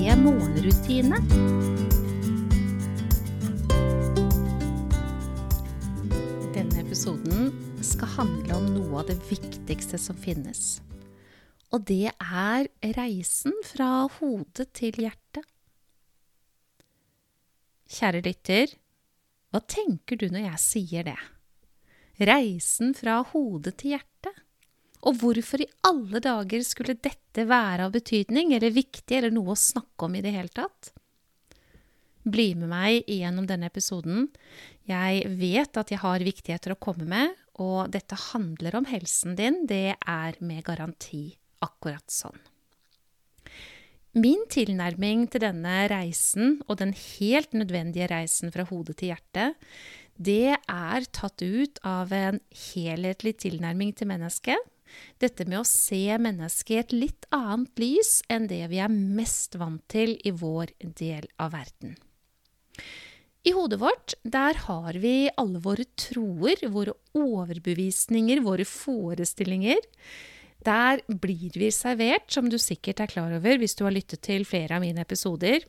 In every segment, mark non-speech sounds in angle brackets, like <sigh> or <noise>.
morgenrutine. Denne episoden skal handle om noe av det viktigste som finnes. Og det er reisen fra hodet til hjertet. Kjære lytter, hva tenker du når jeg sier det? Reisen fra hodet til hjerte? Og hvorfor i alle dager skulle dette være av betydning, eller viktig, eller noe å snakke om i det hele tatt? Bli med meg igjennom denne episoden. Jeg vet at jeg har viktigheter å komme med, og dette handler om helsen din. Det er med garanti akkurat sånn. Min tilnærming til denne reisen, og den helt nødvendige reisen fra hode til hjerte, det er tatt ut av en helhetlig tilnærming til mennesket. Dette med å se mennesket i et litt annet lys enn det vi er mest vant til i vår del av verden. I hodet vårt, der har vi alle våre troer, våre overbevisninger, våre forestillinger. Der blir vi servert, som du sikkert er klar over hvis du har lyttet til flere av mine episoder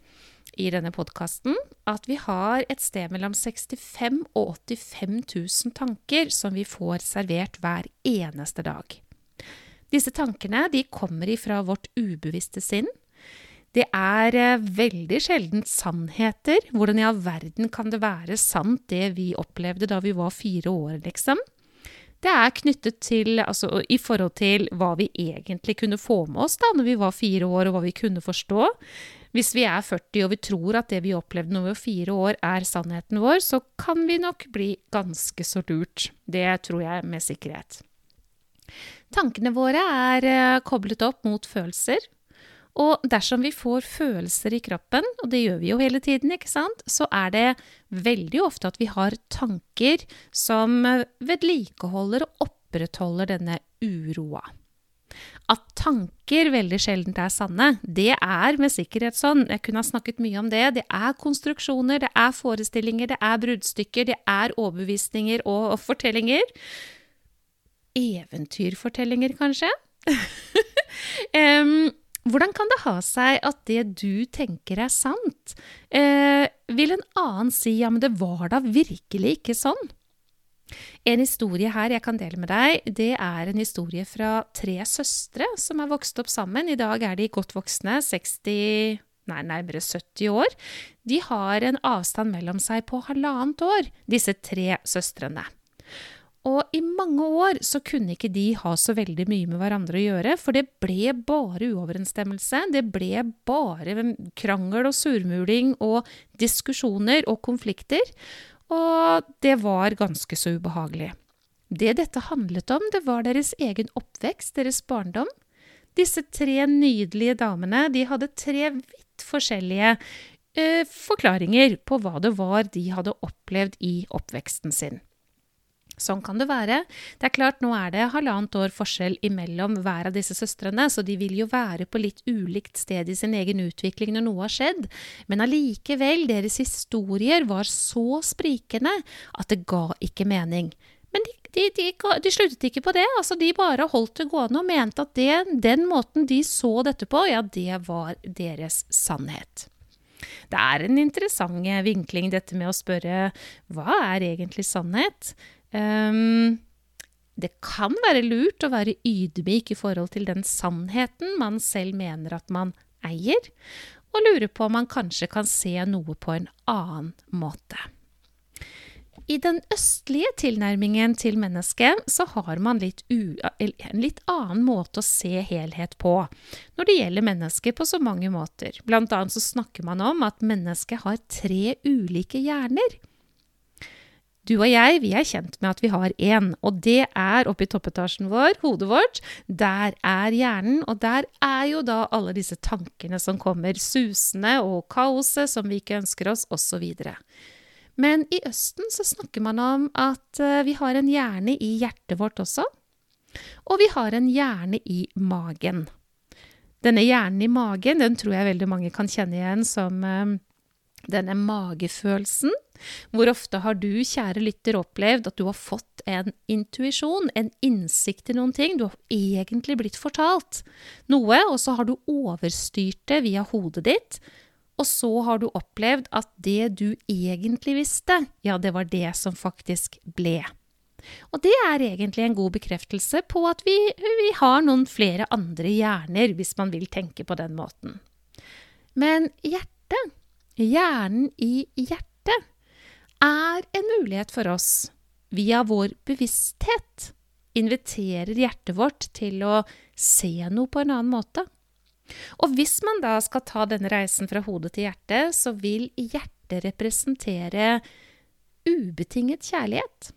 i denne podkasten, at vi har et sted mellom 65 og 85 000 tanker som vi får servert hver eneste dag. Disse tankene de kommer ifra vårt ubevisste sinn. Det er veldig sjelden sannheter. Hvordan i all verden kan det være sant, det vi opplevde da vi var fire år, liksom? Det er knyttet til, altså i forhold til hva vi egentlig kunne få med oss da når vi var fire år, og hva vi kunne forstå. Hvis vi er 40 og vi tror at det vi opplevde når vi var fire år er sannheten vår, så kan vi nok bli ganske så lurt. Det tror jeg med sikkerhet. Tankene våre er koblet opp mot følelser. Og dersom vi får følelser i kroppen, og det gjør vi jo hele tiden, ikke sant, så er det veldig ofte at vi har tanker som vedlikeholder og opprettholder denne uroa. At tanker veldig sjelden er sanne, det er med sikkerhet sånn. Jeg kunne ha snakket mye om det. Det er konstruksjoner, det er forestillinger, det er bruddstykker, det er overbevisninger og fortellinger. Eventyrfortellinger, kanskje? <laughs> um, hvordan kan det ha seg at det du tenker er sant, eh, vil en annen si ja, men det var da virkelig ikke sånn? En historie her jeg kan dele med deg, det er en historie fra tre søstre som er vokst opp sammen. I dag er de godt voksne, 60 nei, nærmere 70 år. De har en avstand mellom seg på halvannet år, disse tre søstrene. Og i mange år så kunne ikke de ha så veldig mye med hverandre å gjøre, for det ble bare uoverensstemmelse. Det ble bare krangel og surmuling og diskusjoner og konflikter. Og det var ganske så ubehagelig. Det dette handlet om, det var deres egen oppvekst, deres barndom. Disse tre nydelige damene de hadde tre vidt forskjellige eh, forklaringer på hva det var de hadde opplevd i oppveksten sin. Sånn kan det være. Det er klart, nå er det halvannet år forskjell imellom hver av disse søstrene, så de vil jo være på litt ulikt sted i sin egen utvikling når noe har skjedd, men allikevel, deres historier var så sprikende at det ga ikke mening. Men de, de, de, de sluttet ikke på det, altså de bare holdt det gående og mente at det, den måten de så dette på, ja, det var deres sannhet. Det er en interessant vinkling, dette med å spørre hva er egentlig sannhet? Um, det kan være lurt å være ydmyk i forhold til den sannheten man selv mener at man eier, og lure på om man kanskje kan se noe på en annen måte. I den østlige tilnærmingen til mennesket så har man litt en litt annen måte å se helhet på når det gjelder mennesket på så mange måter. Blant annet så snakker man om at mennesket har tre ulike hjerner. Du og jeg, vi er kjent med at vi har én, og det er oppe i toppetasjen vår, hodet vårt. Der er hjernen, og der er jo da alle disse tankene som kommer susende, og kaoset som vi ikke ønsker oss, osv. Men i Østen så snakker man om at eh, vi har en hjerne i hjertet vårt også. Og vi har en hjerne i magen. Denne hjernen i magen, den tror jeg veldig mange kan kjenne igjen som eh, denne magefølelsen. Hvor ofte har du, kjære lytter, opplevd at du har fått en intuisjon, en innsikt i noen ting? Du har egentlig blitt fortalt noe, og så har du overstyrt det via hodet ditt. Og så har du opplevd at det du egentlig visste, ja, det var det som faktisk ble. Og det er egentlig en god bekreftelse på at vi, vi har noen flere andre hjerner, hvis man vil tenke på den måten. Men hjertet Hjernen i hjertet er en mulighet for oss, via vår bevissthet, inviterer hjertet vårt til å se noe på en annen måte. Og hvis man da skal ta denne reisen fra hodet til hjertet, så vil hjertet representere ubetinget kjærlighet.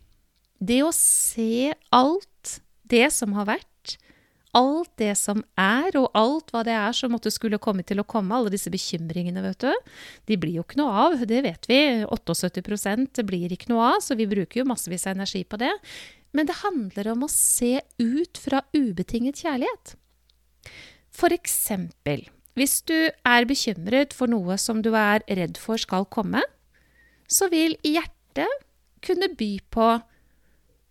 Det å se alt det som har vært, alt det som er, og alt hva det er som måtte skulle komme til å komme, alle disse bekymringene, vet du, de blir jo ikke noe av, det vet vi. 78% blir ikke noe av, så vi bruker jo massevis av energi på det. Men det handler om å se ut fra ubetinget kjærlighet. For eksempel, hvis du er bekymret for noe som du er redd for skal komme, så vil hjertet kunne by på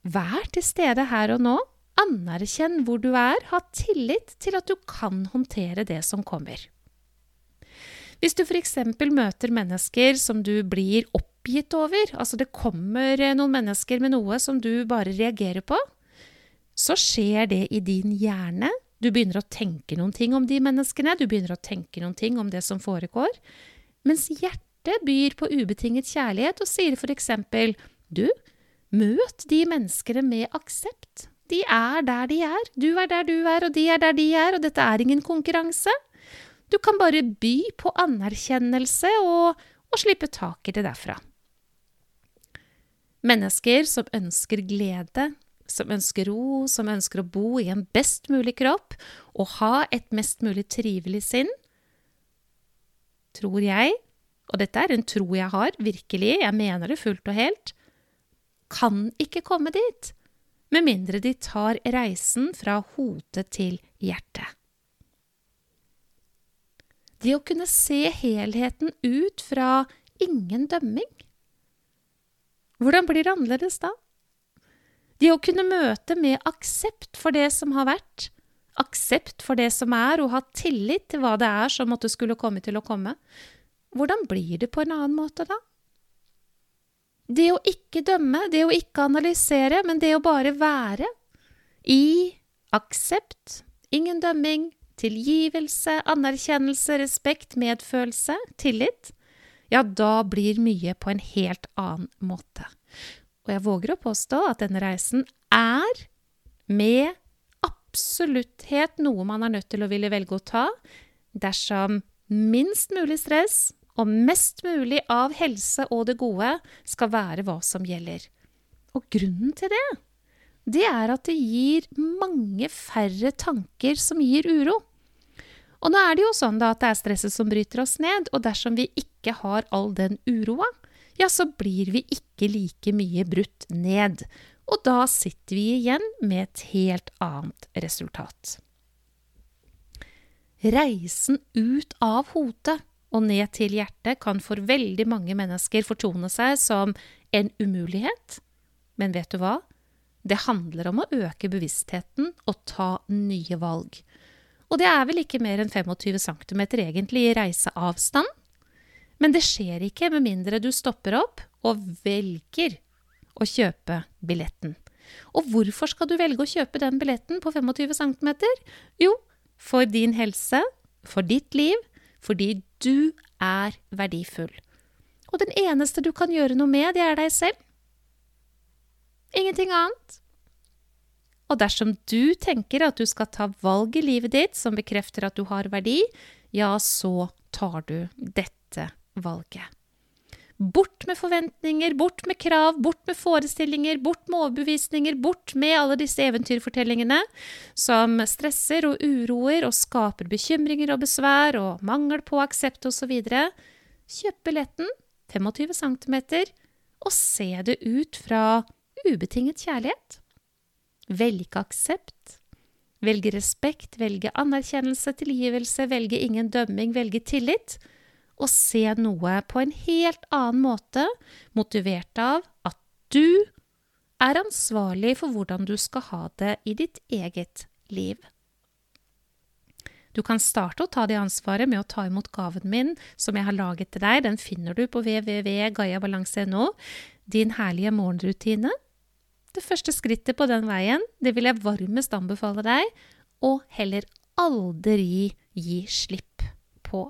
Vær til stede her og nå. Anerkjenn hvor du er, ha tillit til at du kan håndtere det som kommer. Hvis du f.eks. møter mennesker som du blir oppgitt over, altså det kommer noen mennesker med noe som du bare reagerer på, så skjer det i din hjerne. Du begynner å tenke noen ting om de menneskene, du begynner å tenke noen ting om det som foregår, mens hjertet byr på ubetinget kjærlighet og sier f.eks.: Du, møt de menneskene med aksept. De er der de er. Du er der du er, og de er der de er, og dette er ingen konkurranse. Du kan bare by på anerkjennelse og, og slippe tak i det derfra. Mennesker som ønsker glede, som ønsker ro, som ønsker å bo i en best mulig kropp og ha et mest mulig trivelig sinn, tror jeg, og dette er en tro jeg har, virkelig, jeg mener det fullt og helt, kan ikke komme dit med mindre de tar reisen fra hodet til hjertet. Det å kunne se helheten ut fra ingen dømming. Hvordan blir det annerledes da? Det å kunne møte med aksept for det som har vært, aksept for det som er, og ha tillit til hva det er som måtte skulle komme til å komme. Hvordan blir det på en annen måte da? Det å ikke dømme, det å ikke analysere, men det å bare være i aksept, ingen dømming, tilgivelse, anerkjennelse, respekt, medfølelse, tillit, ja, da blir mye på en helt annen måte. Og jeg våger å påstå at denne reisen er med absolutthet noe man er nødt til å ville velge å ta dersom minst mulig stress, og mest mulig av helse og det gode skal være hva som gjelder. Og grunnen til det, det er at det gir mange færre tanker som gir uro. Og nå er det jo sånn da at det er stresset som bryter oss ned, og dersom vi ikke har all den uroa, ja, så blir vi ikke like mye brutt ned. Og da sitter vi igjen med et helt annet resultat. Reisen ut av hodet og ned til hjertet kan for veldig mange mennesker fortone seg som en umulighet. Men vet du hva? Det handler om å øke bevisstheten og ta nye valg. Og det er vel ikke mer enn 25 cm egentlig i reiseavstand. Men det skjer ikke med mindre du stopper opp og velger å kjøpe billetten. Og hvorfor skal du velge å kjøpe den billetten på 25 cm? Jo, for din helse, for ditt liv, fordi du er verdifull. Og den eneste du kan gjøre noe med, det er deg selv. Ingenting annet. Og dersom du tenker at du skal ta valg i livet ditt som bekrefter at du har verdi, ja, så tar du dette valget. Bort med forventninger, bort med krav, bort med forestillinger, bort med overbevisninger, bort med alle disse eventyrfortellingene som stresser og uroer og skaper bekymringer og besvær og mangel på aksept osv. Kjøp billetten, 25 cm, og se det ut fra ubetinget kjærlighet. Velge aksept. Velge respekt, velge anerkjennelse, tilgivelse, velge ingen dømming, velge tillit og se noe på en helt annen måte, motivert av at du er ansvarlig for hvordan du skal ha det i ditt eget liv. Du kan starte å ta det ansvaret med å ta imot gaven min som jeg har laget til deg. Den finner du på www.gayabalanse.no. Din herlige morgenrutine. Det første skrittet på den veien, det vil jeg varmest anbefale deg, og heller aldri gi slipp på.